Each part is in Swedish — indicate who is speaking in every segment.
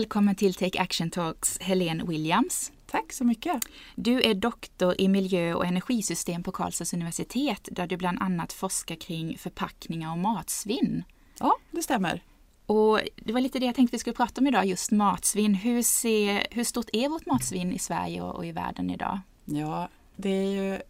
Speaker 1: Välkommen till Take Action Talks, Helene Williams.
Speaker 2: Tack så mycket.
Speaker 1: Du är doktor i miljö och energisystem på Karlstads universitet där du bland annat forskar kring förpackningar och matsvinn.
Speaker 2: Ja, det stämmer.
Speaker 1: Och det var lite det jag tänkte vi skulle prata om idag, just matsvinn. Hur, ser, hur stort är vårt matsvinn i Sverige och, och i världen idag?
Speaker 2: Ja, det är ju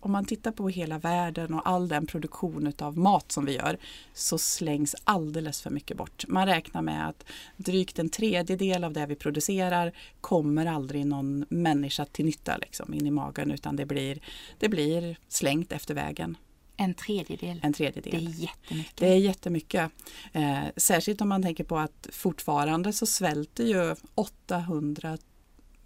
Speaker 2: om man tittar på hela världen och all den produktion av mat som vi gör så slängs alldeles för mycket bort. Man räknar med att drygt en tredjedel av det vi producerar kommer aldrig någon människa till nytta liksom, in i magen utan det blir, det blir slängt efter vägen.
Speaker 1: En tredjedel.
Speaker 2: En tredjedel.
Speaker 1: Det är jättemycket.
Speaker 2: Det är jättemycket. Eh, särskilt om man tänker på att fortfarande så svälter ju 800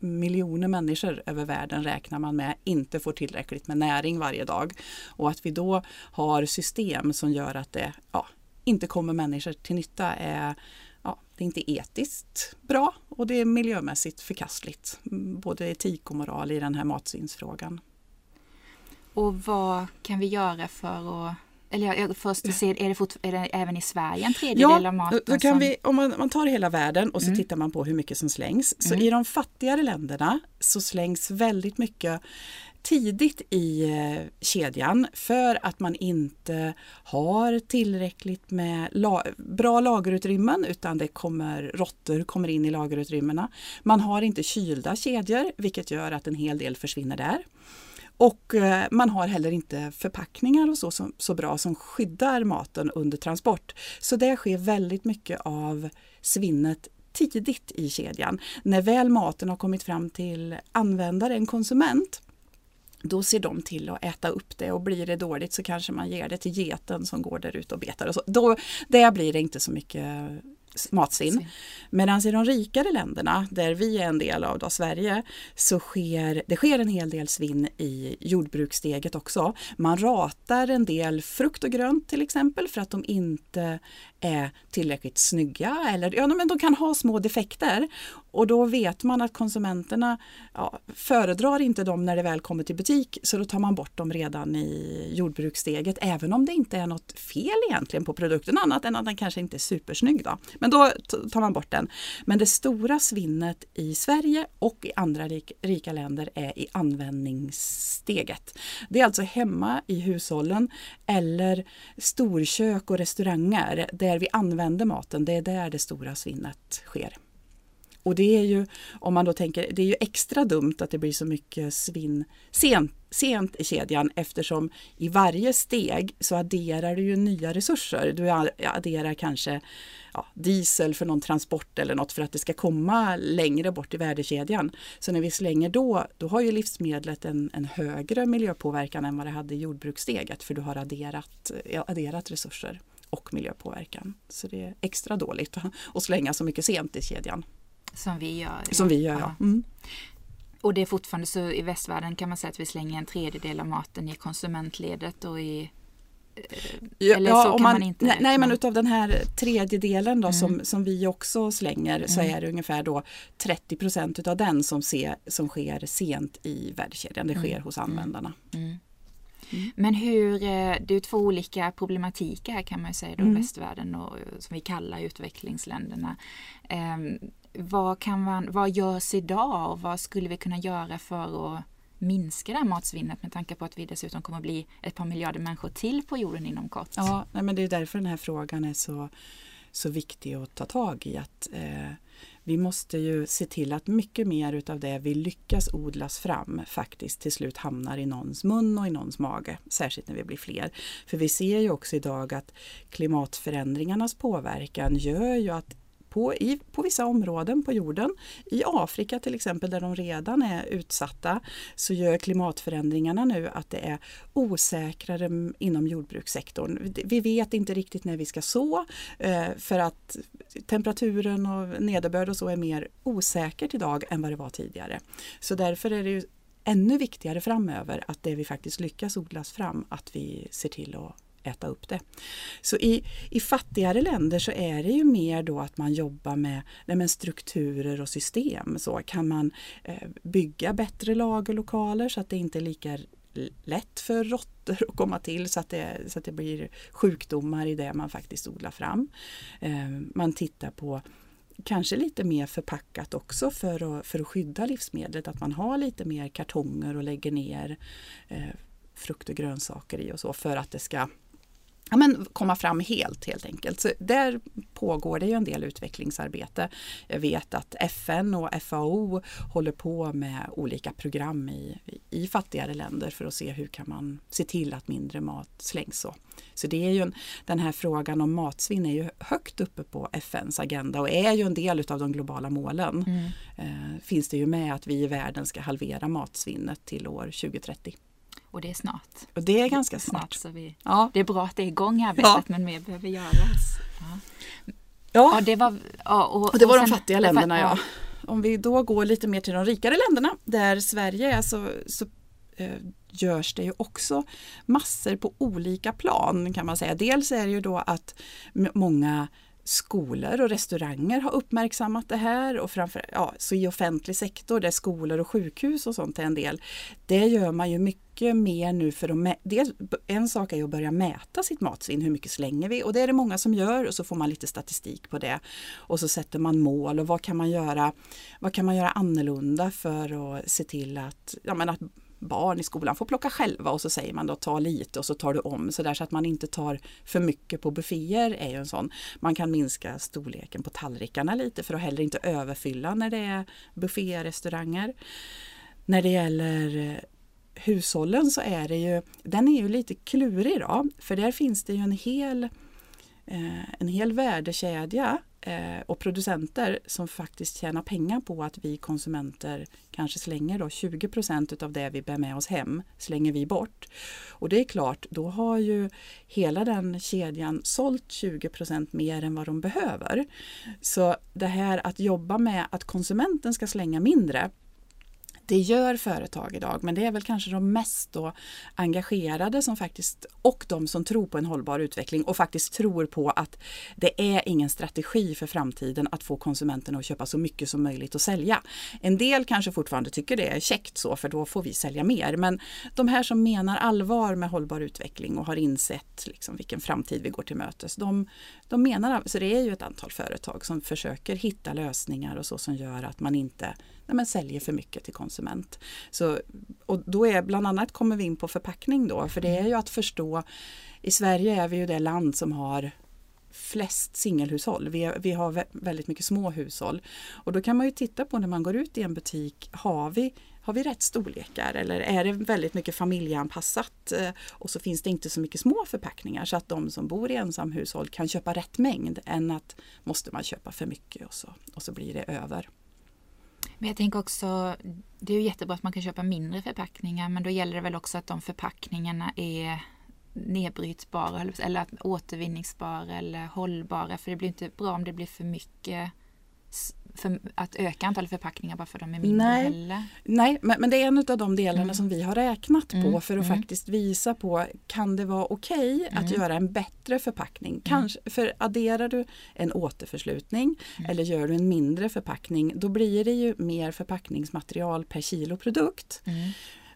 Speaker 2: miljoner människor över världen räknar man med inte får tillräckligt med näring varje dag. Och att vi då har system som gör att det ja, inte kommer människor till nytta är ja, det är inte etiskt bra och det är miljömässigt förkastligt. Både etik och moral i den här matsvinnsfrågan.
Speaker 1: Och vad kan vi göra för att eller jag, först se, är det, fort, är det även i Sverige en tredjedel
Speaker 2: ja,
Speaker 1: av maten?
Speaker 2: Då kan som... vi, om man, man, tar hela världen och så mm. tittar man på hur mycket som slängs. Så mm. i de fattigare länderna så slängs väldigt mycket tidigt i eh, kedjan för att man inte har tillräckligt med la bra lagerutrymmen utan det kommer råttor kommer in i lagerutrymmena. Man har inte kylda kedjor vilket gör att en hel del försvinner där. Och eh, man har heller inte förpackningar och så, så, så bra som skyddar maten under transport. Så det sker väldigt mycket av svinnet tidigt i kedjan. När väl maten har kommit fram till användaren, konsument, då ser de till att äta upp det och blir det dåligt så kanske man ger det till geten som går där ute och betar. Och så. Då, där blir det inte så mycket matsvinn. Medan i de rikare länderna, där vi är en del av, då, Sverige, så sker det sker en hel del svinn i jordbrukssteget också. Man ratar en del frukt och grönt till exempel för att de inte är tillräckligt snygga eller ja, men de kan ha små defekter. Och då vet man att konsumenterna ja, föredrar inte dem när det väl kommer till butik så då tar man bort dem redan i jordbrukssteget även om det inte är något fel egentligen på produkten annat än att den kanske inte är supersnygg. Då. Men då tar man bort den. Men det stora svinnet i Sverige och i andra rika länder är i användningssteget. Det är alltså hemma i hushållen eller storkök och restauranger där vi använder maten. Det är där det stora svinnet sker. Och det är ju, om man då tänker, det är ju extra dumt att det blir så mycket svinn sent, sent i kedjan eftersom i varje steg så adderar du ju nya resurser. Du adderar kanske ja, diesel för någon transport eller något för att det ska komma längre bort i värdekedjan. Så när vi slänger då, då har ju livsmedlet en, en högre miljöpåverkan än vad det hade i jordbrukssteget för du har adderat, adderat resurser och miljöpåverkan. Så det är extra dåligt att slänga så mycket sent i kedjan.
Speaker 1: Som vi gör.
Speaker 2: Som vi gör, ja. Mm.
Speaker 1: Och det är fortfarande så i västvärlden kan man säga att vi slänger en tredjedel av maten i konsumentledet och i
Speaker 2: Ja, Eller så kan man, man, inte nej, nej, men utav den här tredjedelen då mm. som, som vi också slänger mm. så är det ungefär då 30 procent utav den som, se, som sker sent i värdekedjan. Det sker mm. hos användarna.
Speaker 1: Mm. Mm. Men hur, eh, det är två olika problematiker här kan man säga då, mm. västvärlden och som vi kallar utvecklingsländerna. Vad, kan man, vad görs idag och vad skulle vi kunna göra för att minska det här matsvinnet med tanke på att vi dessutom kommer att bli ett par miljarder människor till på jorden inom kort?
Speaker 2: Ja, nej, men det är därför den här frågan är så, så viktig att ta tag i. Att, eh, vi måste ju se till att mycket mer utav det vi lyckas odlas fram faktiskt till slut hamnar i någons mun och i någons mage, särskilt när vi blir fler. För vi ser ju också idag att klimatförändringarnas påverkan gör ju att på, i, på vissa områden på jorden. I Afrika till exempel där de redan är utsatta så gör klimatförändringarna nu att det är osäkrare inom jordbrukssektorn. Vi vet inte riktigt när vi ska så eh, för att temperaturen och nederbörd och så är mer osäkert idag än vad det var tidigare. Så därför är det ju ännu viktigare framöver att det vi faktiskt lyckas odlas fram, att vi ser till att äta upp det. Så i, i fattigare länder så är det ju mer då att man jobbar med, med strukturer och system. Så kan man eh, bygga bättre lagerlokaler så att det inte är lika lätt för råttor att komma till så att, det, så att det blir sjukdomar i det man faktiskt odlar fram. Eh, man tittar på kanske lite mer förpackat också för att, för att skydda livsmedlet. Att man har lite mer kartonger och lägger ner eh, frukt och grönsaker i och så för att det ska ja, men komma fram helt helt enkelt. Så där pågår det ju en del utvecklingsarbete. Jag vet att FN och FAO håller på med olika program i, i fattigare länder för att se hur kan man se till att mindre mat slängs. Så, så det är ju en, den här frågan om matsvinn är ju högt uppe på FNs agenda och är ju en del av de globala målen. Mm. Eh, finns det ju med att vi i världen ska halvera matsvinnet till år 2030.
Speaker 1: Och det är snart.
Speaker 2: Och det är ganska snart. snart
Speaker 1: så vi, ja. Det är bra att det är igång arbetet ja. men mer behöver göras. Ja. Ja.
Speaker 2: det var, och, och det var de fattiga länderna ja. Om vi då går lite mer till de rikare länderna där Sverige är så, så eh, görs det ju också massor på olika plan kan man säga. Dels är det ju då att många skolor och restauranger har uppmärksammat det här och framför, ja, så i offentlig sektor där skolor och sjukhus och sånt är en del. Det gör man ju mycket mer nu för att dels, en sak är att börja mäta sitt matsvinn, hur mycket slänger vi och det är det många som gör och så får man lite statistik på det. Och så sätter man mål och vad kan man göra, vad kan man göra annorlunda för att se till att, ja, men att barn i skolan får plocka själva och så säger man då ta lite och så tar du om så där så att man inte tar för mycket på bufféer är ju en sån. Man kan minska storleken på tallrikarna lite för att heller inte överfylla när det är bufférestauranger. När det gäller hushållen så är det ju, den är ju lite klurig då, för där finns det ju en hel, eh, en hel värdekedja Eh, och producenter som faktiskt tjänar pengar på att vi konsumenter kanske slänger då 20% av det vi bär med oss hem slänger vi bort. Och det är klart, då har ju hela den kedjan sålt 20% mer än vad de behöver. Så det här att jobba med att konsumenten ska slänga mindre det gör företag idag, men det är väl kanske de mest då engagerade som faktiskt och de som tror på en hållbar utveckling och faktiskt tror på att det är ingen strategi för framtiden att få konsumenterna att köpa så mycket som möjligt och sälja. En del kanske fortfarande tycker det är käckt så för då får vi sälja mer, men de här som menar allvar med hållbar utveckling och har insett liksom vilken framtid vi går till mötes, de, de menar, så det är ju ett antal företag som försöker hitta lösningar och så som gör att man inte nej men säljer för mycket till konsument. Så, och då är bland annat kommer vi in på förpackning då, för det är ju att förstå i Sverige är vi ju det land som har flest singelhushåll. Vi, vi har väldigt mycket små hushåll. Och då kan man ju titta på när man går ut i en butik, har vi, har vi rätt storlekar eller är det väldigt mycket familjeanpassat eh, och så finns det inte så mycket små förpackningar så att de som bor i ensamhushåll kan köpa rätt mängd än att måste man köpa för mycket och så, och så blir det över.
Speaker 1: Men jag tänker också, det är ju jättebra att man kan köpa mindre förpackningar men då gäller det väl också att de förpackningarna är nedbrytbara eller återvinningsbara eller hållbara för det blir inte bra om det blir för mycket för att öka antalet förpackningar bara för att de är mindre
Speaker 2: Nej,
Speaker 1: heller.
Speaker 2: Nej men, men det är en av de delarna mm. som vi har räknat på mm. för att mm. faktiskt visa på kan det vara okej okay att mm. göra en bättre förpackning. Mm. Kanske, för adderar du en återförslutning mm. eller gör du en mindre förpackning då blir det ju mer förpackningsmaterial per kilo produkt.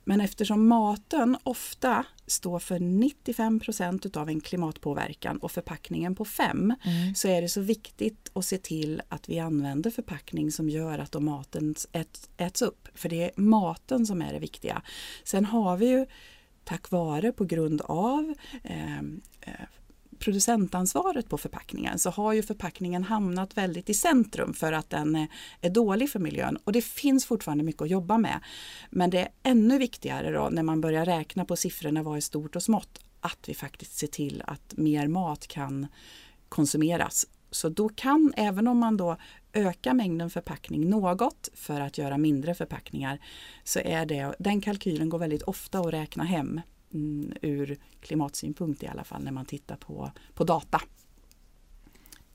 Speaker 2: Men eftersom maten ofta står för 95% av en klimatpåverkan och förpackningen på 5 mm. så är det så viktigt att se till att vi använder förpackning som gör att maten äts, äts upp. För det är maten som är det viktiga. Sen har vi ju tack vare på grund av eh, eh producentansvaret på förpackningen så har ju förpackningen hamnat väldigt i centrum för att den är dålig för miljön. Och det finns fortfarande mycket att jobba med. Men det är ännu viktigare då när man börjar räkna på siffrorna vad är stort och smått att vi faktiskt ser till att mer mat kan konsumeras. Så då kan, även om man då ökar mängden förpackning något för att göra mindre förpackningar, så är det, den kalkylen går väldigt ofta att räkna hem mm, ur klimatsynpunkt i alla fall när man tittar på, på data.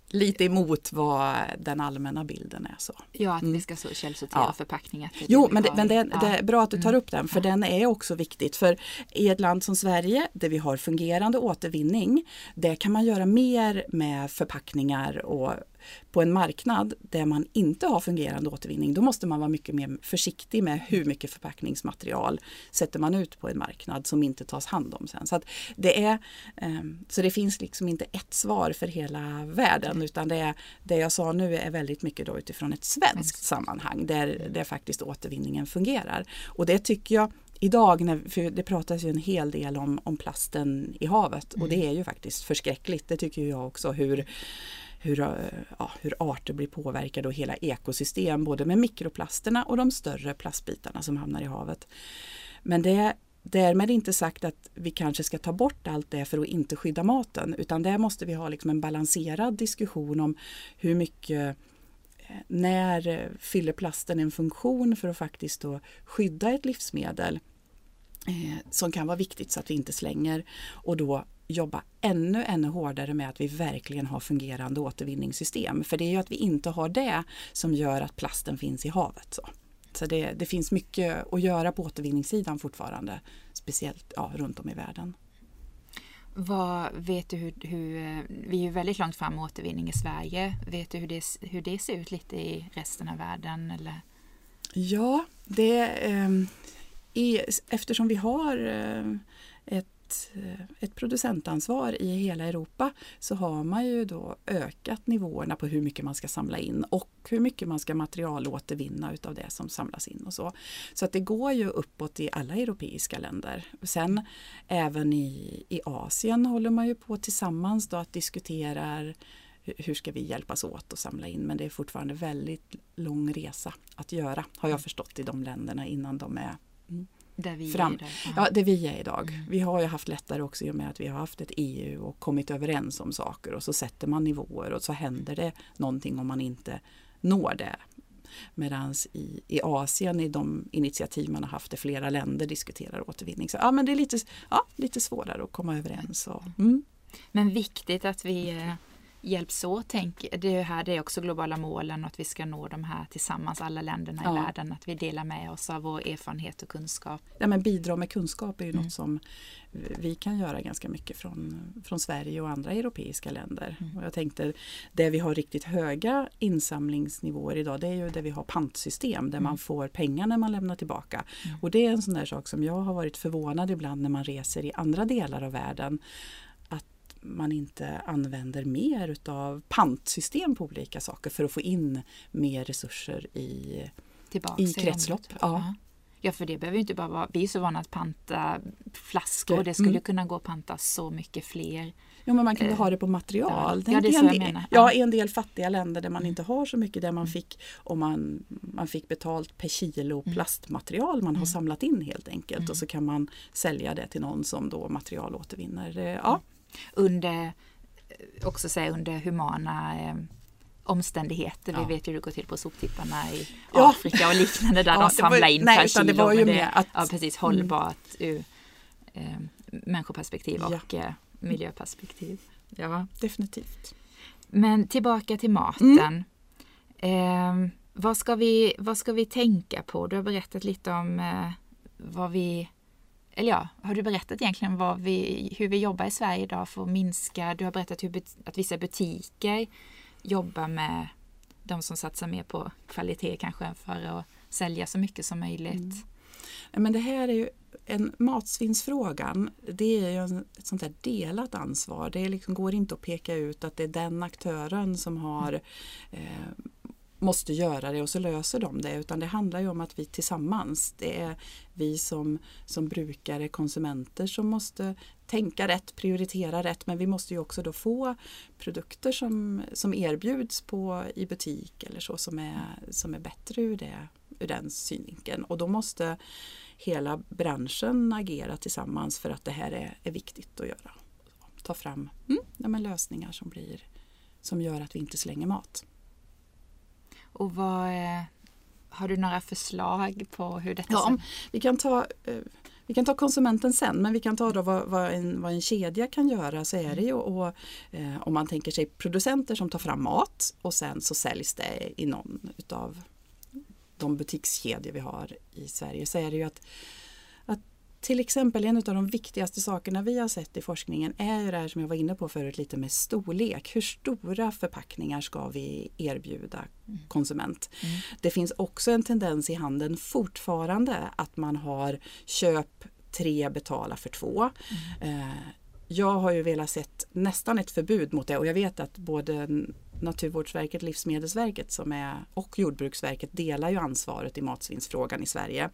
Speaker 2: Lite emot vad den allmänna bilden är. så.
Speaker 1: Ja, att mm. vi ska så källsortera ja. förpackningar.
Speaker 2: Jo, men, det, men det, det, är bra att du tar mm. upp den för ja. den är också viktigt. För i ett land som Sverige där vi har fungerande återvinning, där kan man göra mer med förpackningar och på en marknad där man inte har fungerande återvinning, då måste man vara mycket mer försiktig med hur mycket förpackningsmaterial sätter man ut på en marknad som inte tas hand om sen. Så, det, är, ehm, så det finns liksom inte ett svar för hela världen utan det, är, det jag sa nu är väldigt mycket då utifrån ett svenskt sammanhang där, där faktiskt återvinningen fungerar. Och det tycker jag idag, när, för det pratas ju en hel del om, om plasten i havet och det mm. är ju faktiskt förskräckligt. Det tycker jag också hur hur, eh, ja, hur arter blir påverkade och hela ekosystem både med mikroplasterna och de större plastbitarna som hamnar i havet. Men det Därmed inte sagt att vi kanske ska ta bort allt det för att inte skydda maten utan där måste vi ha liksom en balanserad diskussion om hur mycket eh, när eh, fyller plasten en funktion för att faktiskt då skydda ett livsmedel eh, som kan vara viktigt så att vi inte slänger och då jobba ännu, ännu hårdare med att vi verkligen har fungerande återvinningssystem. För det är ju att vi inte har det som gör att plasten finns i havet. Så, så det, det finns mycket att göra på återvinningssidan fortfarande, speciellt ja, runt om i världen.
Speaker 1: Vad, vet du hur, hur, vi är ju väldigt långt fram med återvinning i Sverige. Vet du hur det, hur det ser ut lite i resten av världen? Eller?
Speaker 2: Ja, det, eh, eftersom vi har eh, ett ett, producentansvar i hela Europa så har man ju då ökat nivåerna på hur mycket man ska samla in och hur mycket man ska materialåtervinna utav det som samlas in och så. Så att det går ju uppåt i alla europeiska länder. Sen även i, i Asien håller man ju på tillsammans då att diskutera hur ska vi hjälpas åt att samla in men det är fortfarande väldigt lång resa att göra har jag förstått i de länderna innan de är mm,
Speaker 1: där vi
Speaker 2: fram.
Speaker 1: är.
Speaker 2: Ja, där vi är idag. Mm. Vi har ju haft lättare också i och med att vi har haft ett EU och kommit överens om saker och så sätter man nivåer och så händer det någonting om man inte når det. Medan i, i Asien, i de initiativ man har haft i flera länder diskuterar återvinning. Så ja, men det är lite, ja, lite svårare att komma överens. Och, mm.
Speaker 1: Men viktigt att vi eh, hjälps åt. Tänk, det är här det är också globala målen och att vi ska nå de här tillsammans, alla länderna ja. i världen. Att vi delar med oss av vår erfarenhet och kunskap.
Speaker 2: Ja, men bidra med kunskap är ju mm. något som vi kan göra ganska mycket från, från Sverige och andra europeiska länder. Mm. Och jag tänkte, det vi har riktigt höga insamlingsnivåer idag det är ju där vi har pantsystem där mm. man får pengar när man lämnar tillbaka. Mm. Och det är en sån där sak som jag har varit förvånad ibland när man reser i andra delar av världen man inte använder mer utav pantsystem på olika saker för att få in mer resurser i, i kretslopp.
Speaker 1: Ja. ja, för det behöver inte bara vara, vi är så vana att panta flaskor, det skulle mm. kunna gå att panta så mycket fler.
Speaker 2: Ja, men man kan ju ha det på material.
Speaker 1: Ja, det är så jag menar.
Speaker 2: Ja, i en del fattiga länder där man mm. inte har så mycket där man mm. fick om man, man fick betalt per kilo mm. plastmaterial man har samlat in helt enkelt och så kan man sälja det till någon som då materialåtervinner. Ja,
Speaker 1: under, eh, också säga under humana eh, omständigheter. Ja. Vi vet ju hur det går till på soptipparna i ja. Afrika och liknande där ja, de samlar in nej, per kilo. Det var ju det, att, ja, precis, hållbart mm. ur eh, människoperspektiv och eh, miljöperspektiv.
Speaker 2: Ja, definitivt.
Speaker 1: Men tillbaka till maten. Mm. Eh, vad, ska vi, vad ska vi tänka på? Du har berättat lite om eh, vad vi eller ja, har du berättat egentligen vad vi, hur vi jobbar i Sverige idag för att minska, du har berättat hur, att vissa butiker jobbar med de som satsar mer på kvalitet kanske för att sälja så mycket som möjligt. Mm.
Speaker 2: Men det här är ju en matsvinnsfrågan, det är ju ett sånt där delat ansvar. Det liksom går inte att peka ut att det är den aktören som har eh, måste göra det och så löser de det utan det handlar ju om att vi tillsammans, det är vi som, som brukare, konsumenter som måste tänka rätt, prioritera rätt men vi måste ju också då få produkter som, som erbjuds på, i butik eller så som är, som är bättre ur, det, ur den synvinkeln och då måste hela branschen agera tillsammans för att det här är, är viktigt att göra. Ta fram mm, ja, lösningar som, blir, som gör att vi inte slänger mat.
Speaker 1: Och vad, har du några förslag på hur detta
Speaker 2: ja, vi kan ta eh, vi kan ta konsumenten sen, men vi kan ta då vad, vad, en, vad en kedja kan göra. Så är det ju och, eh, om man tänker sig producenter som tar fram mat och sen så säljs det i någon utav de butikskedjor vi har i Sverige så är det ju att till exempel en av de viktigaste sakerna vi har sett i forskningen är ju det här som jag var inne på förut lite med storlek. Hur stora förpackningar ska vi erbjuda mm. konsument? Mm. Det finns också en tendens i handeln fortfarande att man har köp tre, betala för två. Mm. Eh, jag har ju velat sett nästan ett förbud mot det och jag vet att både Naturvårdsverket, Livsmedelsverket som är, och Jordbruksverket delar ju ansvaret i matsvinnsfrågan i Sverige.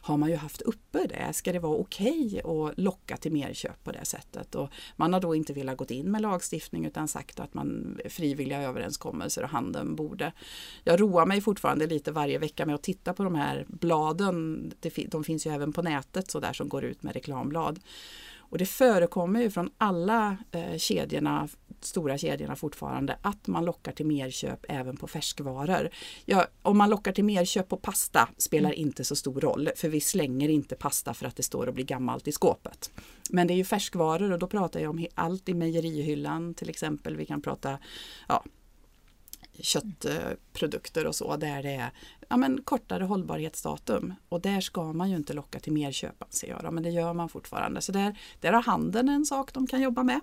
Speaker 2: Har man ju haft uppe det. Ska det vara okej okay att locka till mer köp på det sättet? Och man har då inte velat gå in med lagstiftning utan sagt att man frivilliga överenskommelser och handeln borde. Jag roar mig fortfarande lite varje vecka med att titta på de här bladen. De finns ju även på nätet så där som går ut med reklamblad. Och det förekommer ju från alla eh, kedjorna, stora kedjorna fortfarande, att man lockar till merköp även på färskvaror. Ja, om man lockar till merköp på pasta spelar mm. inte så stor roll, för vi slänger inte pasta för att det står och blir gammalt i skåpet. Men det är ju färskvaror och då pratar jag om allt i mejerihyllan till exempel. Vi kan prata ja, köttprodukter och så där det är ja, men kortare hållbarhetsdatum. Och där ska man ju inte locka till merköp anser jag, men det gör man fortfarande. Så där, där har handeln en sak de kan jobba med.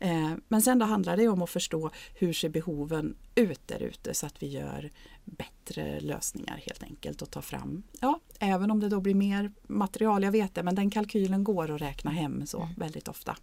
Speaker 2: Eh, men sen då handlar det om att förstå hur ser behoven ut där ute så att vi gör bättre lösningar helt enkelt och tar fram, ja, även om det då blir mer material, jag vet det, men den kalkylen går att räkna hem så mm. väldigt ofta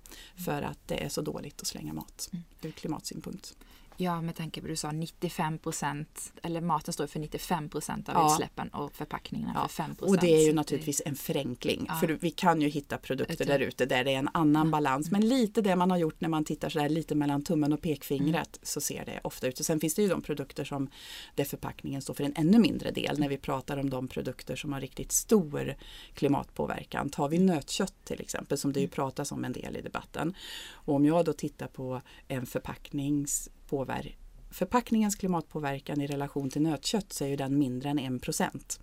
Speaker 2: för att det är så dåligt att slänga mat mm. ur klimatsynpunkt.
Speaker 1: Ja, med tanke på att du sa 95 procent, eller maten står för 95 procent av ja. utsläppen och förpackningarna ja. för 5 procent.
Speaker 2: Och det är ju naturligtvis en förenkling. Ja. För vi kan ju hitta produkter där ute där det är en annan balans. Men lite det man har gjort när man tittar sådär lite mellan tummen och pekfingret mm. så ser det ofta ut. Och sen finns det ju de produkter som där förpackningen står för en ännu mindre del. När vi pratar om de produkter som har riktigt stor klimatpåverkan. Tar vi nötkött till exempel som det ju mm. pratas om en del i debatten. Och om jag då tittar på en förpacknings påver förpackningens klimatpåverkan i relation till nötkött så är ju den mindre än 1 procent.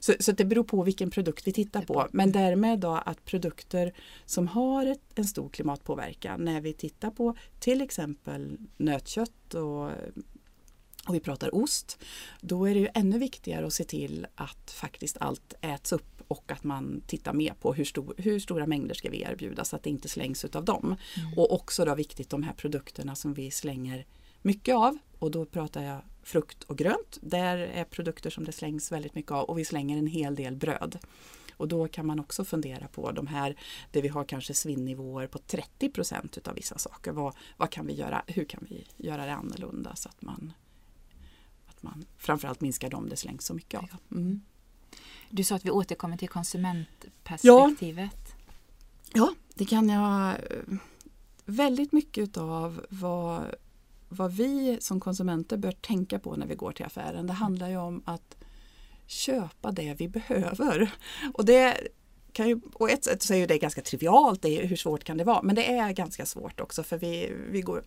Speaker 2: Så, så det beror på vilken produkt vi tittar på. Men därmed då att produkter som har ett, en stor klimatpåverkan när vi tittar på till exempel nötkött och, och vi pratar ost, då är det ju ännu viktigare att se till att faktiskt allt äts upp och att man tittar mer på hur, stor, hur stora mängder ska vi erbjuda så att det inte slängs utav dem. Mm. Och också då viktigt de här produkterna som vi slänger mycket av och då pratar jag frukt och grönt. Där är produkter som det slängs väldigt mycket av och vi slänger en hel del bröd. Och då kan man också fundera på de här där vi har kanske svinnnivåer på 30 procent utav vissa saker. Vad, vad kan vi göra? Hur kan vi göra det annorlunda så att man, att man framförallt minskar dem det slängs så mycket av. Mm.
Speaker 1: Du sa att vi återkommer till konsumentperspektivet.
Speaker 2: Ja, ja det kan jag. Eh, väldigt mycket av vad, vad vi som konsumenter bör tänka på när vi går till affären. Det handlar ju om att köpa det vi behöver. Och det kan ju, på ett sätt så är det ganska trivialt, det är, hur svårt kan det vara? Men det är ganska svårt också för vi, vi går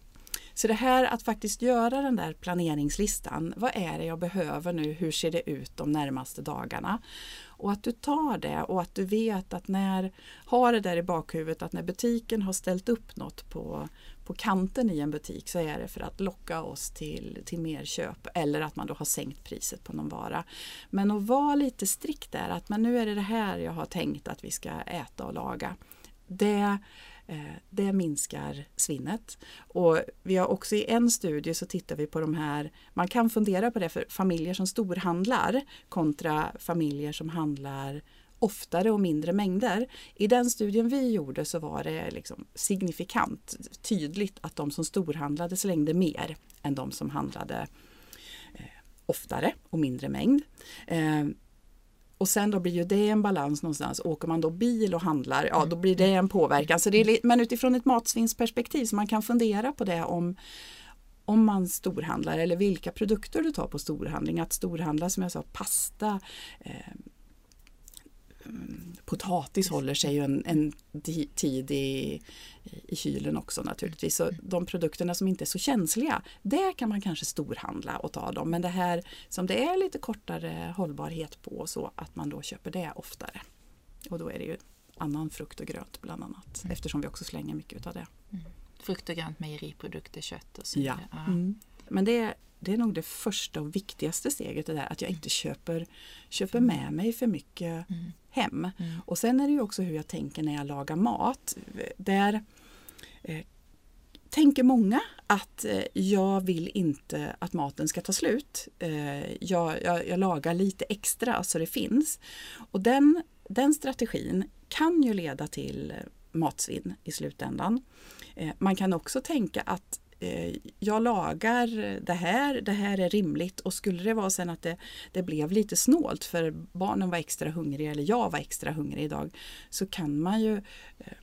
Speaker 2: så det här att faktiskt göra den där planeringslistan. Vad är det jag behöver nu? Hur ser det ut de närmaste dagarna? Och att du tar det och att du vet att när, har det där i bakhuvudet att när butiken har ställt upp något på, på kanten i en butik så är det för att locka oss till, till mer köp eller att man då har sänkt priset på någon vara. Men att vara lite strikt där, att men nu är det det här jag har tänkt att vi ska äta och laga. Det Eh, det minskar svinnet. Och vi har också i en studie så tittar vi på de här, man kan fundera på det för familjer som storhandlar kontra familjer som handlar oftare och mindre mängder. I den studien vi gjorde så var det liksom signifikant tydligt att de som storhandlade slängde mer än de som handlade eh, oftare och mindre mängd. Eh, och sen då blir ju det en balans någonstans. Åker man då bil och handlar, ja då blir det en påverkan. Så det är, men utifrån ett matsvinnsperspektiv så man kan fundera på det om om man storhandlar eller vilka produkter du tar på storhandling. Att storhandla som jag sa, pasta, eh, potatis håller sig ju en, en tid i, i kylen också naturligtvis. Så de produkterna som inte är så känsliga, där kan man kanske storhandla och ta dem. Men det här som det är lite kortare hållbarhet på så att man då köper det oftare. Och då är det ju annan frukt och grönt bland annat mm. eftersom vi också slänger mycket av det. Mm.
Speaker 1: Frukt och grönt, mejeriprodukter, kött och så vidare.
Speaker 2: Ja. Mm. Men det, det är nog det första och viktigaste steget det där att jag inte köper, köper med mig för mycket mm. Hem. Mm. Och sen är det ju också hur jag tänker när jag lagar mat. Där eh, tänker många att eh, jag vill inte att maten ska ta slut. Eh, jag, jag, jag, lagar lite extra så det finns. Och den, den strategin kan ju leda till matsvinn i slutändan. Eh, man kan också tänka att jag lagar det här, det här är rimligt och skulle det vara sen att det, det blev lite snålt för barnen var extra hungriga eller jag var extra hungrig idag så kan man ju eh,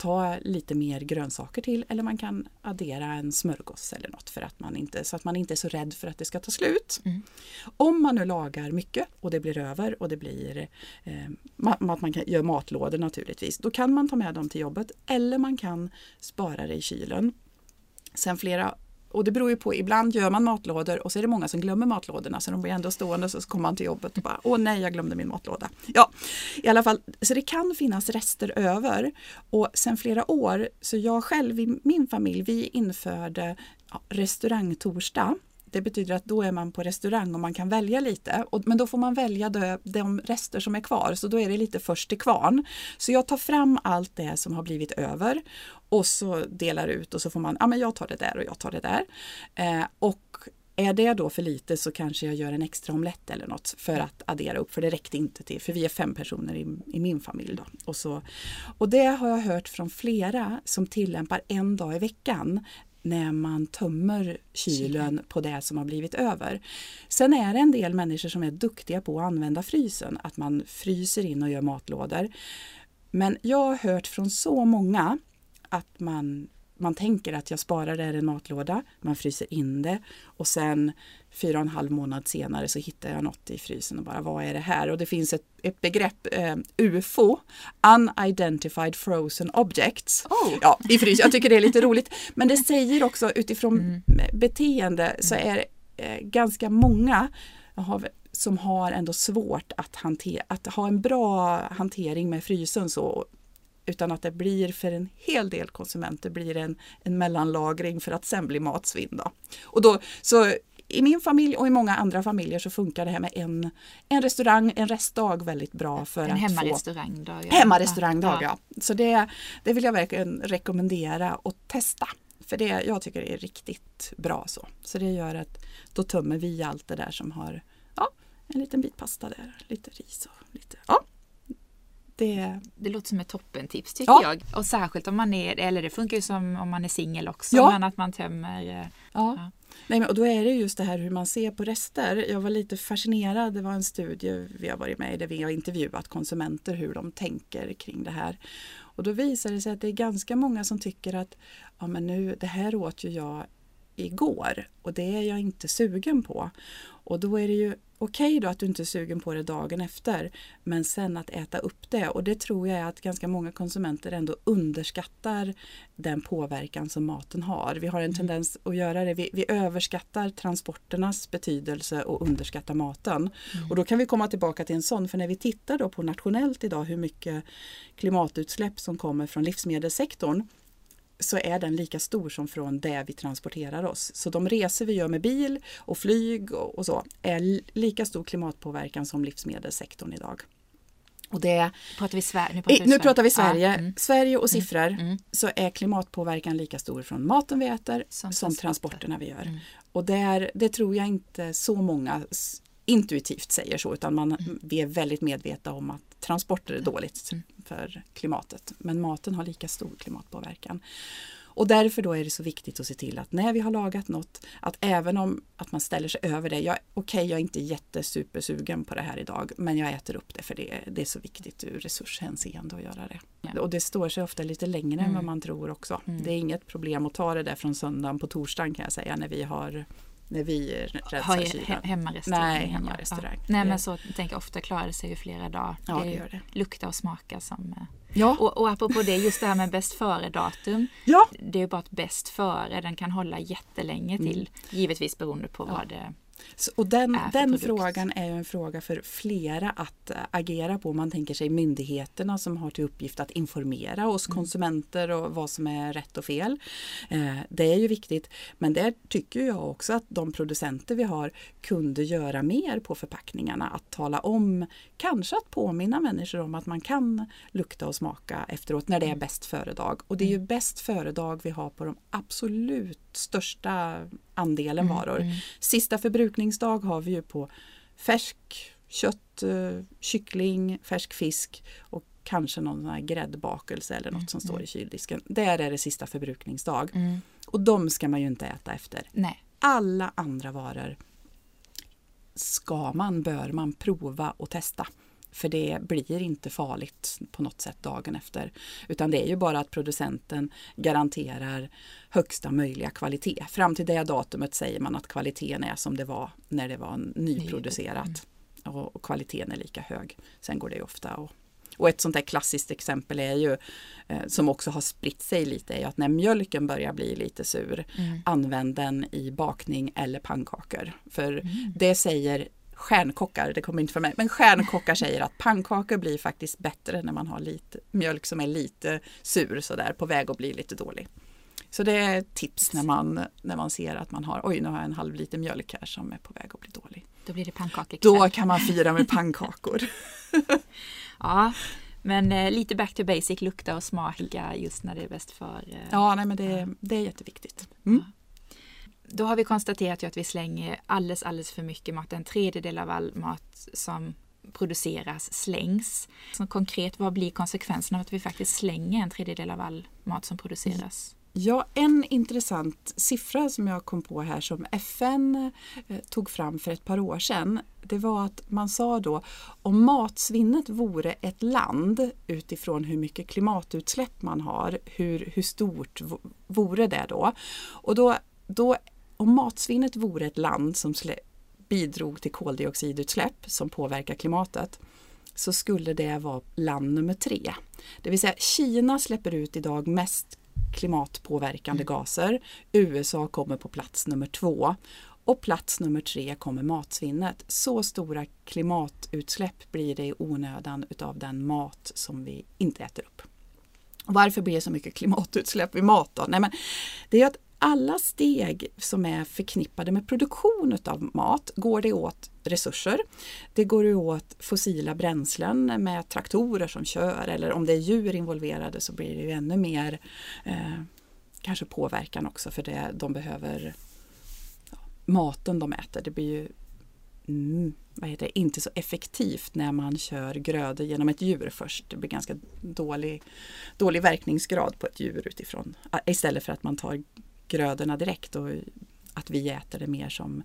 Speaker 2: ta lite mer grönsaker till eller man kan addera en smörgås eller något för att man inte, så att man inte är så rädd för att det ska ta slut. Mm. Om man nu lagar mycket och det blir över och det blir eh, att man kan göra matlådor naturligtvis, då kan man ta med dem till jobbet eller man kan spara det i kylen. Sen flera och det beror ju på, ibland gör man matlådor och så är det många som glömmer matlådorna så de blir ändå stående så kommer man till jobbet och bara åh nej jag glömde min matlåda. Ja, i alla fall, så det kan finnas rester över. Och sen flera år, så jag själv i min familj, vi införde ja, restaurangtorsdag det betyder att då är man på restaurang och man kan välja lite. Och, men då får man välja de, de rester som är kvar, så då är det lite först till kvarn. Så jag tar fram allt det som har blivit över och så delar ut och så får man, ja men jag tar det där och jag tar det där. Eh, och är det då för lite så kanske jag gör en extra omelett eller något för att addera upp, för det räckte inte till, för vi är fem personer i, i min familj. Då. Och, så, och det har jag hört från flera som tillämpar en dag i veckan när man tömmer kylen på det som har blivit över. Sen är det en del människor som är duktiga på att använda frysen, att man fryser in och gör matlådor. Men jag har hört från så många att man man tänker att jag sparar det i en matlåda, man fryser in det och sen fyra och en halv månad senare så hittar jag något i frysen och bara vad är det här? Och det finns ett, ett begrepp, eh, UFO, Unidentified Frozen Objects, oh. ja, i frysen. Jag tycker det är lite roligt. Men det säger också utifrån mm. beteende så är det eh, ganska många har, som har ändå svårt att, hantera, att ha en bra hantering med frysen så utan att det blir för en hel del konsumenter blir en, en mellanlagring för att sen bli matsvinn. Då. Och då, så i min familj och i många andra familjer så funkar det här med en, en restaurang, en restdag väldigt bra för
Speaker 1: en hemmarestaurangdag.
Speaker 2: Ja. Hemmarestaurangdag, ja. ja. Så det, det vill jag verkligen rekommendera och testa. För det, jag tycker det är riktigt bra så. Så det gör att då tömmer vi allt det där som har ja, en liten bit pasta där, lite ris och lite, ja,
Speaker 1: det... det låter som ett toppentips tycker ja. jag. Och särskilt om man är, eller det funkar ju som om man är singel också, ja. men att man tömmer. Eh,
Speaker 2: ja. ja. Nej, men, och då är det just det här hur man ser på rester. Jag var lite fascinerad, det var en studie vi har varit med i där vi har intervjuat konsumenter hur de tänker kring det här. Och då visar det sig att det är ganska många som tycker att ja, men nu, det här åt ju jag igår och det är jag inte sugen på. Och då är det ju okej okay då att du inte är sugen på det dagen efter men sen att äta upp det och det tror jag är att ganska många konsumenter ändå underskattar den påverkan som maten har. Vi har en mm. tendens att göra det. Vi, vi överskattar transporternas betydelse och underskattar maten. Mm. Och då kan vi komma tillbaka till en sån för när vi tittar då på nationellt idag hur mycket klimatutsläpp som kommer från livsmedelssektorn så är den lika stor som från det vi transporterar oss. Så de resor vi gör med bil och flyg och, så är lika stor klimatpåverkan som livsmedelssektorn idag. Och det,
Speaker 1: pratar vi Sverige,
Speaker 2: nu, pratar vi, nu pratar vi Sverige. Ja, mm. Sverige och mm. siffror mm. så är klimatpåverkan lika stor från maten vi äter som, som transporterna vi gör. Mm. Och där, det tror jag inte så många intuitivt säger så utan man, mm. vi är väldigt medvetna om att transporter är dåligt mm. för klimatet. Men maten har lika stor klimatpåverkan. Och därför då är det så viktigt att se till att när vi har lagat något, att även om att man ställer sig över det. Okej, okay, jag är inte jättesupersugen på det här idag, men jag äter upp det för det, det är så viktigt ur resurshänseende att göra det. Ja. Och det står sig ofta lite längre mm. än vad man tror också. Mm. Det är inget problem att ta det där från söndagen på torsdagen kan jag säga när vi har när vi rensar kylen.
Speaker 1: Hemmarestaurang.
Speaker 2: Nej, hemmarestaurang. Ja.
Speaker 1: Nej men så tänker jag ofta klarar det sig ju flera dagar.
Speaker 2: Ja, det, det gör det.
Speaker 1: Lukta och smaka som eh,
Speaker 2: Ja.
Speaker 1: Och, och apropå det, just det här med bäst före-datum.
Speaker 2: Ja.
Speaker 1: Det är ju bara att bäst före, den kan hålla jättelänge till. Mm. Givetvis beroende på
Speaker 2: ja.
Speaker 1: vad det
Speaker 2: Så, och den, den frågan är en fråga för flera att agera på. Man tänker sig myndigheterna som har till uppgift att informera oss mm. konsumenter och vad som är rätt och fel. Eh, det är ju viktigt. Men där tycker jag också att de producenter vi har kunde göra mer på förpackningarna. Att tala om, kanske att påminna människor om att man kan lukta och smaka efteråt när det är mm. bäst före-dag. Och det är ju mm. bäst före-dag vi har på de absolut största andelen mm, varor. Sista förbrukningsdag har vi ju på färsk kött, eh, kyckling, färsk fisk och kanske någon sån här gräddbakelse eller något mm, som står mm. i kyldisken. Där är det sista förbrukningsdag. Mm. Och de ska man ju inte äta efter.
Speaker 1: Nej.
Speaker 2: Alla andra varor ska man, bör man prova och testa. För det blir inte farligt på något sätt dagen efter. Utan det är ju bara att producenten garanterar högsta möjliga kvalitet. Fram till det datumet säger man att kvaliteten är som det var när det var nyproducerat. Mm. Och, kvaliteten är lika hög. Sen går det ofta att och ett sånt där klassiskt exempel är ju, eh, som också har spritt sig lite, är att när mjölken börjar bli lite sur, mm. använd den i bakning eller pannkakor. För mm. det säger stjärnkockar, det kommer inte från mig, men stjärnkockar säger att pannkakor blir faktiskt bättre när man har lite mjölk som är lite sur sådär på väg att bli lite dålig. Så det är tips när man, när man ser att man har, oj nu har jag en halv liter mjölk här som är på väg att bli dålig.
Speaker 1: Då blir det pannkakor.
Speaker 2: Då kan man fira med pannkakor.
Speaker 1: ja, men eh, lite back to basic, lukta och smaka just när det är bäst för. Eh,
Speaker 2: ja, nej, men det, det är jätteviktigt. Mm. Ja.
Speaker 1: Då har vi konstaterat att vi slänger alldeles, alldeles för mycket mat. En tredjedel av all mat som produceras slängs. Så konkret, vad blir konsekvenserna av att vi faktiskt slänger en tredjedel av all mat som produceras?
Speaker 2: Ja, en intressant siffra som jag kom på här som FN eh, tog fram för ett par år sedan. Det var att man sa då om matsvinnet vore ett land utifrån hur mycket klimatutsläpp man har, hur, hur stort vore det då? Och då, då om matsvinnet vore ett land som bidrog till koldioxidutsläpp som påverkar klimatet så skulle det vara land nummer tre. Det vill säga Kina släpper ut idag mest klimatpåverkande mm. gaser. USA kommer på plats nummer två och plats nummer tre kommer matsvinnet. Så stora klimatutsläpp blir det i onödan utav den mat som vi inte äter upp. Varför blir det så mycket klimatutsläpp i mat då? Nej, men det är att alla steg som är förknippade med produktion av mat går det åt resurser. Det går åt fossila bränslen med traktorer som kör eller om det är djur involverade så blir det ju ännu mer eh, kanske påverkan också för det de behöver ja, maten de äter. Det blir ju mm, vad heter det, inte så effektivt när man kör grödor genom ett djur först. Det blir ganska dålig, dålig verkningsgrad på ett djur utifrån istället för att man tar grödorna direkt och att vi äter det mer som,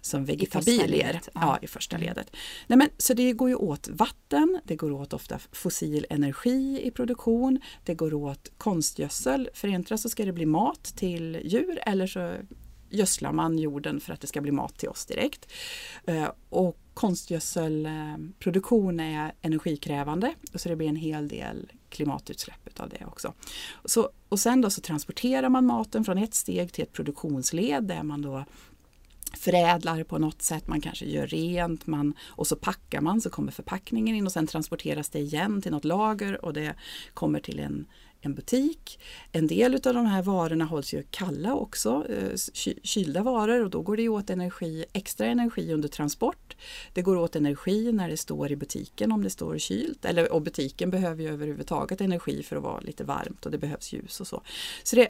Speaker 2: som vegetabilier. I ja. i första mm. ledet. Nej, men, så det går ju åt vatten, det går åt ofta fossil energi i produktion, det går åt konstgödsel. För så ska det bli mat till djur eller så gödslar man jorden för att det ska bli mat till oss direkt. Eh, och konstgödselproduktion är energikrävande så det blir en hel del klimatutsläpp av det också. Så, och sen då så transporterar man maten från ett steg till ett produktionsled där man då förädlar på något sätt, man kanske gör rent man, och så packar man så kommer förpackningen in och sen transporteras det igen till något lager och det kommer till en en butik. En del av de här varorna hålls ju kalla också, eh, kylda varor och då går det åt energi, extra energi under transport. Det går åt energi när det står i butiken om det står kylt. Eller, och butiken behöver ju överhuvudtaget energi för att vara lite varmt och det behövs ljus och så. Så det,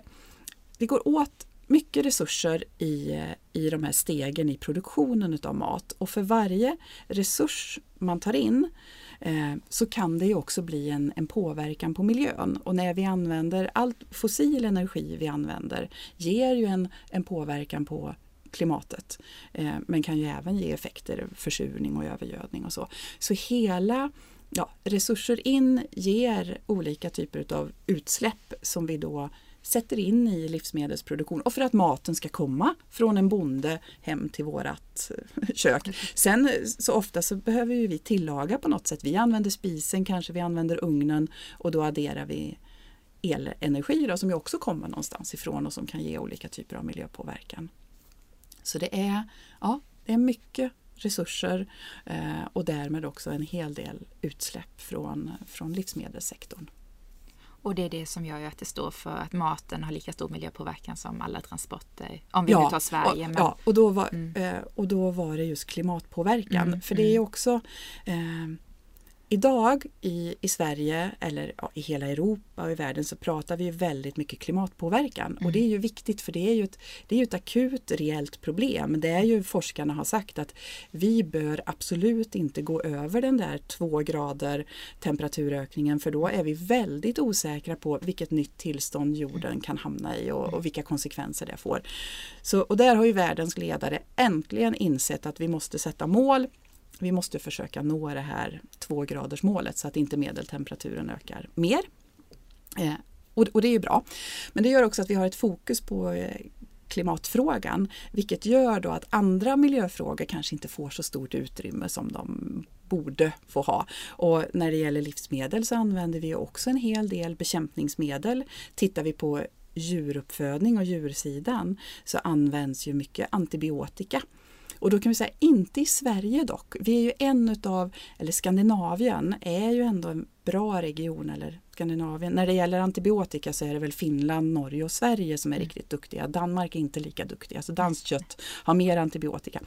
Speaker 2: det går åt mycket resurser i, i de här stegen i produktionen av mat och för varje resurs man tar in Eh, så kan det ju också bli en, en påverkan på miljön. Och när vi använder all fossil energi vi använder ger ju en, en påverkan på klimatet. Eh, men kan ju även ge effekter, försurning och övergödning och så. Så hela ja, resurser in ger olika typer av utsläpp som vi då sätter in i livsmedelsproduktion och för att maten ska komma från en bonde hem till vårat eh, kök. Sen eh, så ofta så behöver vi tillaga på något sätt. Vi använder spisen, kanske vi använder ugnen och då adderar vi elenergi då, som ju också kommer någonstans ifrån och som kan ge olika typer av miljöpåverkan. Så det är, ja, Det är mycket resurser eh, och därmed också en hel del utsläpp från, från livsmedelssektorn.
Speaker 1: Och det är det som gör att det står för att maten har lika stor miljöpåverkan som alla transporter. Om vi ja, nu tar Sverige.
Speaker 2: Och, men... Ja, och då, var, mm. eh, och då var det just klimatpåverkan. Mm, för det är mm. också eh, Idag i, i Sverige eller ja, i hela Europa och i världen så pratar vi väldigt mycket klimatpåverkan mm. och det är ju viktigt för det är ju ett, det är ett akut reellt problem. Det är ju forskarna har sagt att vi bör absolut inte gå över den där två grader temperaturökningen för då är vi väldigt osäkra på vilket nytt tillstånd jorden kan hamna i och, och vilka konsekvenser det får. Så, och där har ju världens ledare äntligen insett att vi måste sätta mål vi måste försöka nå det här tvågradersmålet så att inte medeltemperaturen ökar mer. Eh, och, och, det är ju bra. Men det gör också att vi har ett fokus på eh, klimatfrågan vilket gör då att andra miljöfrågor kanske inte får så stort utrymme som de borde få ha. Och när det gäller livsmedel så använder vi också en hel del bekämpningsmedel. Tittar vi på djuruppfödning och djursidan så används ju mycket antibiotika och då kan vi säga inte i Sverige dock. Vi är ju en utav, eller Skandinavien är ju ändå en bra region eller Skandinavien. När det gäller antibiotika så är det väl Finland, Norge och Sverige som är mm. riktigt duktiga. Danmark är inte lika duktiga. Så danskt kött har mer antibiotika.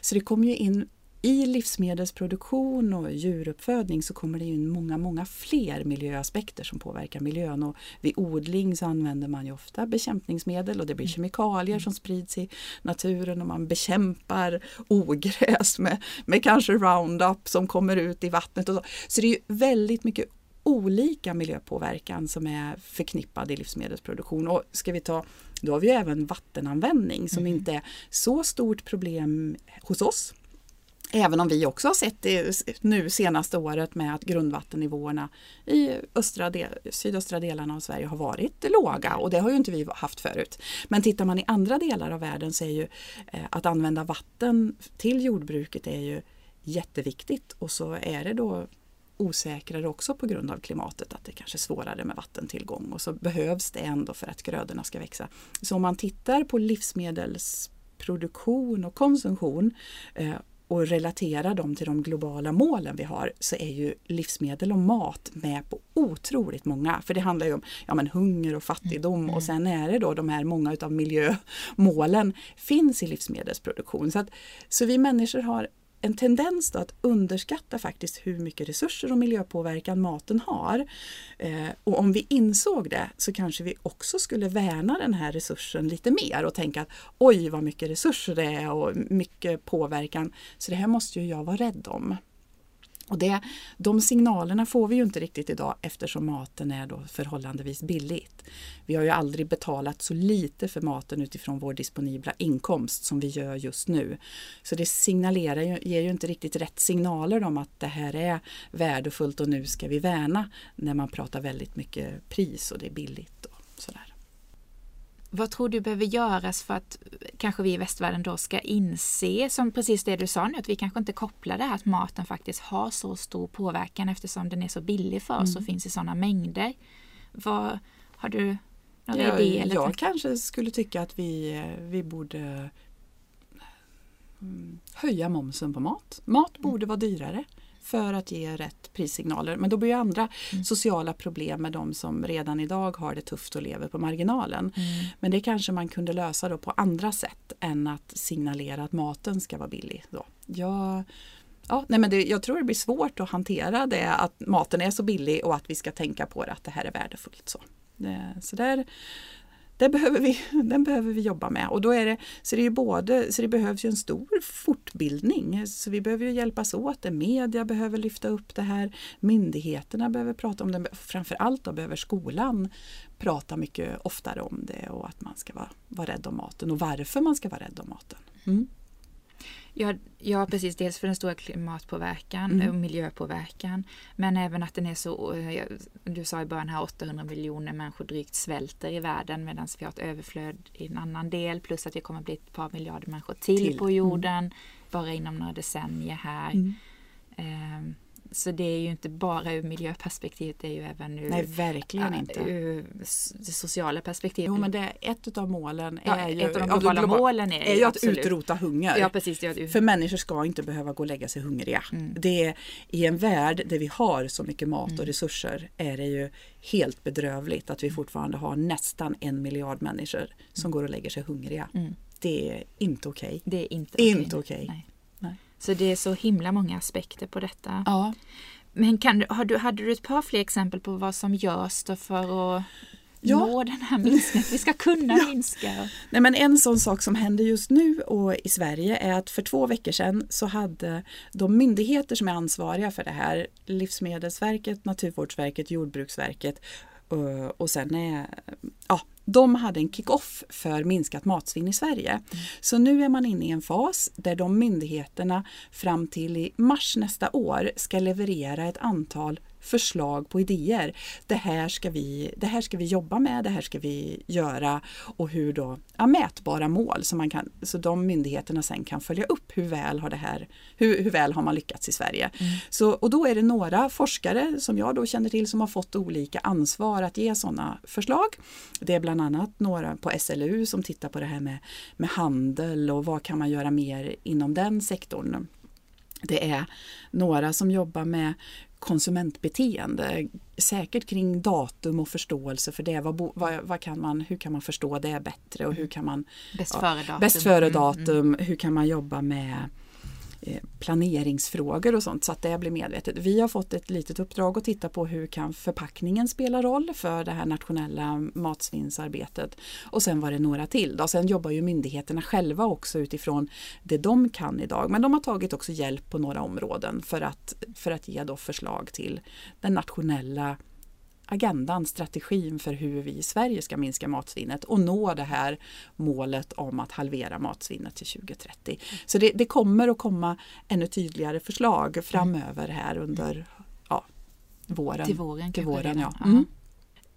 Speaker 2: Så det kommer ju in i livsmedelsproduktion och djuruppfödning så kommer det in många, många fler miljöaspekter som påverkar miljön. Och vid odling så använder man ju ofta bekämpningsmedel och det blir mm. kemikalier som sprids i naturen och man bekämpar ogräs med, med kanske Roundup som kommer ut i vattnet. Och så. så det är väldigt mycket olika miljöpåverkan som är förknippad i livsmedelsproduktion. Och ska vi ta, då har vi även vattenanvändning som mm. inte är så stort problem hos oss Även om vi också har sett det nu senaste året med att grundvattennivåerna i östra del, sydöstra delarna av Sverige har varit låga och det har ju inte vi haft förut. Men tittar man i andra delar av världen så är ju eh, att använda vatten till jordbruket är ju jätteviktigt och så är det då osäkrare också på grund av klimatet att det kanske är svårare med vattentillgång och så behövs det ändå för att grödorna ska växa. Så om man tittar på livsmedelsproduktion och konsumtion eh, och relatera dem till de globala målen vi har så är ju livsmedel och mat med på otroligt många. För det handlar ju om ja, men hunger och fattigdom mm. och sen är det då de här många utav miljömålen finns i livsmedelsproduktion. Så, att, så vi människor har en tendens att underskatta faktiskt hur mycket resurser och miljöpåverkan maten har. Eh, och om vi insåg det så kanske vi också skulle värna den här resursen lite mer och tänka att oj vad mycket resurser det är och mycket påverkan. Så det här måste ju jag vara rädd om. Och det, de signalerna får vi ju inte riktigt idag eftersom maten är då förhållandevis billigt. Vi har ju aldrig betalat så lite för maten utifrån vår disponibla inkomst som vi gör just nu. Så det signalerar ju, ger ju inte riktigt rätt signaler om att det här är värdefullt och nu ska vi värna när man pratar väldigt mycket pris och det är billigt och sådär.
Speaker 1: Vad tror du behöver göras för att kanske vi i västvärlden då ska inse, som precis det du sa nu, att vi kanske inte kopplar det här att maten faktiskt har så stor påverkan eftersom den är så billig för oss mm. och finns i sådana mängder. Vad, har du några ja, idéer?
Speaker 2: Eller jag kanske skulle tycka att vi, vi borde mm, höja momsen på mat. Mat mm. borde vara dyrare för att ge rätt prissignaler. Men då blir ju andra mm. sociala problem med de som redan idag har det tufft och lever på marginalen. Mm. Men det kanske man kunde lösa då på andra sätt än att signalera att maten ska vara billig. Då. Jag, ja, nej men det, jag tror det blir svårt att hantera det att maten är så billig och att vi ska tänka på det att det här är värdefullt. Så, det, så där, det behöver vi, den behöver vi jobba med. Och då är det, så, det är både, så det behövs ju en stor fortbildning. Så vi behöver ju hjälpas åt. Media behöver lyfta upp det här. Myndigheterna behöver prata om det. Framförallt då behöver skolan prata mycket oftare om det och att man ska vara, vara rädd om maten och varför man ska vara rädd om maten. Mm.
Speaker 1: Ja, ja, precis. Dels för den stora klimatpåverkan mm. och miljöpåverkan. Men även att den är så, eh, du sa i början här 800 miljoner människor drygt svälter i världen medan vi har ett överflöd i en annan del. Plus att det kommer bli ett par miljarder människor till, till. på mm. jorden. Mm. Bara inom några decennier här. Mm. Så det är ju inte bara ur miljöperspektivet, det är ju även ur,
Speaker 2: Nej, verkligen inte.
Speaker 1: ur det sociala perspektivet.
Speaker 2: Jo, men det, ett av målen
Speaker 1: Ja,
Speaker 2: är ju,
Speaker 1: ett av de
Speaker 2: ja,
Speaker 1: globala
Speaker 2: global-
Speaker 1: målen är,
Speaker 2: är ju att
Speaker 1: absolut.
Speaker 2: utrota hunger.
Speaker 1: Ja, precis. Det
Speaker 2: För människor ska inte behöva gå och lägga sig hungriga.
Speaker 1: Mm.
Speaker 2: Det är, I en värld där vi har så mycket mat
Speaker 1: Mm.
Speaker 2: och resurser är det ju helt bedrövligt att vi fortfarande har nästan en miljard människor som går och lägger sig hungriga.
Speaker 1: Mm.
Speaker 2: Det är inte okej.
Speaker 1: Det är inte
Speaker 2: Inte
Speaker 1: okej.
Speaker 2: okej.
Speaker 1: Så det är så himla många aspekter på detta.
Speaker 2: Ja.
Speaker 1: Men kan du, har du, hade du ett par fler exempel på vad som görs då för att
Speaker 2: Ja.
Speaker 1: nå den här minskningen? Vi ska kunna minska?
Speaker 2: Nej, men en sån sak som händer just nu och i Sverige är att för två veckor sedan så hade de myndigheter som är ansvariga för det här, Livsmedelsverket, Naturvårdsverket, Jordbruksverket Eh, och sen är, ja, de hade en kick-off för minskat matsvinn i Sverige. Så nu är man inne i en fas där de myndigheterna fram till i mars nästa år ska leverera ett antal förslag på idéer. Det här ska vi, det här ska vi jobba med, det här ska vi göra och hur då, ja, mätbara mål så, man kan, så de myndigheterna sen kan följa upp hur väl har det här, hur, hur väl har man lyckats i Sverige. Så, och då är det några forskare som jag då känner till som har fått olika ansvar att ge sådana förslag. Det är bland annat några på SLU som tittar på det här med, med handel och vad kan man göra mer inom den sektorn. Det är några som jobbar med konsumentbeteende, säkert kring datum och förståelse för det. Vad, vad, vad kan man, hur kan man förstå det bättre och hur kan man
Speaker 1: Bäst före datum.
Speaker 2: Bäst före
Speaker 1: Mm,
Speaker 2: datum, hur kan man jobba med Eh, planeringsfrågor och sånt så att det blir medvetet. Vi har fått ett litet uppdrag att titta på hur kan förpackningen spela roll för det här nationella matsvinnsarbetet. Och sen var det några till. Då. Sen jobbar ju myndigheterna själva också utifrån det de kan idag. Men de har tagit också hjälp på några områden för att, för att ge då förslag till den nationella agendan, strategin för hur vi i Sverige ska minska matsvinnet och nå det här målet om att halvera matsvinnet till 2030. Så det, det kommer att komma ännu tydligare förslag framöver här under ja, våren.
Speaker 1: Till våren
Speaker 2: Till våren, ja. Mm.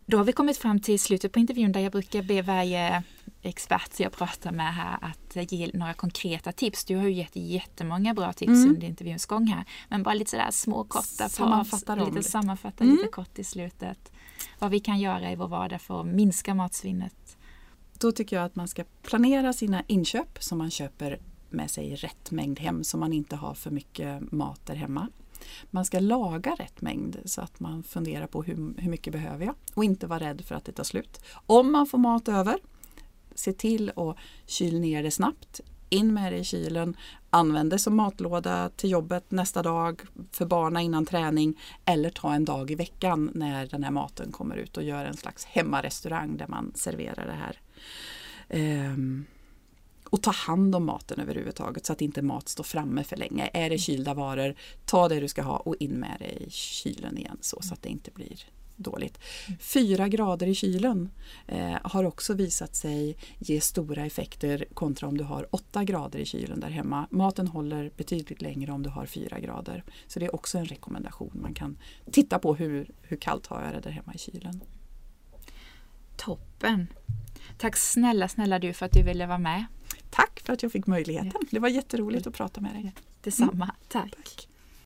Speaker 1: Då har vi kommit fram till slutet på intervjun där jag brukar be varje expert jag pratar med här att ge några konkreta tips. Du har ju gett jättemånga bra tips
Speaker 2: Mm.
Speaker 1: under intervjuns gång här. Men bara lite sådär små korta,
Speaker 2: Sammanfatta
Speaker 1: lite
Speaker 2: lite.
Speaker 1: sammanfatta
Speaker 2: Mm.
Speaker 1: lite kort i slutet. Vad vi kan göra i vår vardag för att minska matsvinnet.
Speaker 2: Då tycker jag att man ska planera sina inköp så man köper med sig rätt mängd hem så man inte har för mycket mat där hemma. Man ska laga rätt mängd så att man funderar på hur, hur mycket behöver jag och inte vara rädd för att det tar slut. Om man får mat över, se till att kyla ner det snabbt. In med det i kylen, använd det som matlåda till jobbet nästa dag för barnen innan träning eller ta en dag i veckan när den här maten kommer ut och gör en slags hemmarestaurang där man serverar det här. Um, och ta hand om maten överhuvudtaget så att inte mat står framme för länge. Är det kylda varor, ta det du ska ha och in med det i kylen igen så, så att det inte blir dåligt. Fyra grader i kylen eh, har också visat sig ge stora effekter kontra om du har åtta grader i kylen där hemma. Maten håller betydligt längre om du har fyra grader. Så det är också en rekommendation. Man kan titta på hur, hur kallt har jag det där hemma i kylen.
Speaker 1: Toppen! Tack snälla, snälla du för att du ville vara med.
Speaker 2: Tack för att jag fick möjligheten. Det var jätteroligt att prata med dig.
Speaker 1: Detsamma. Tack.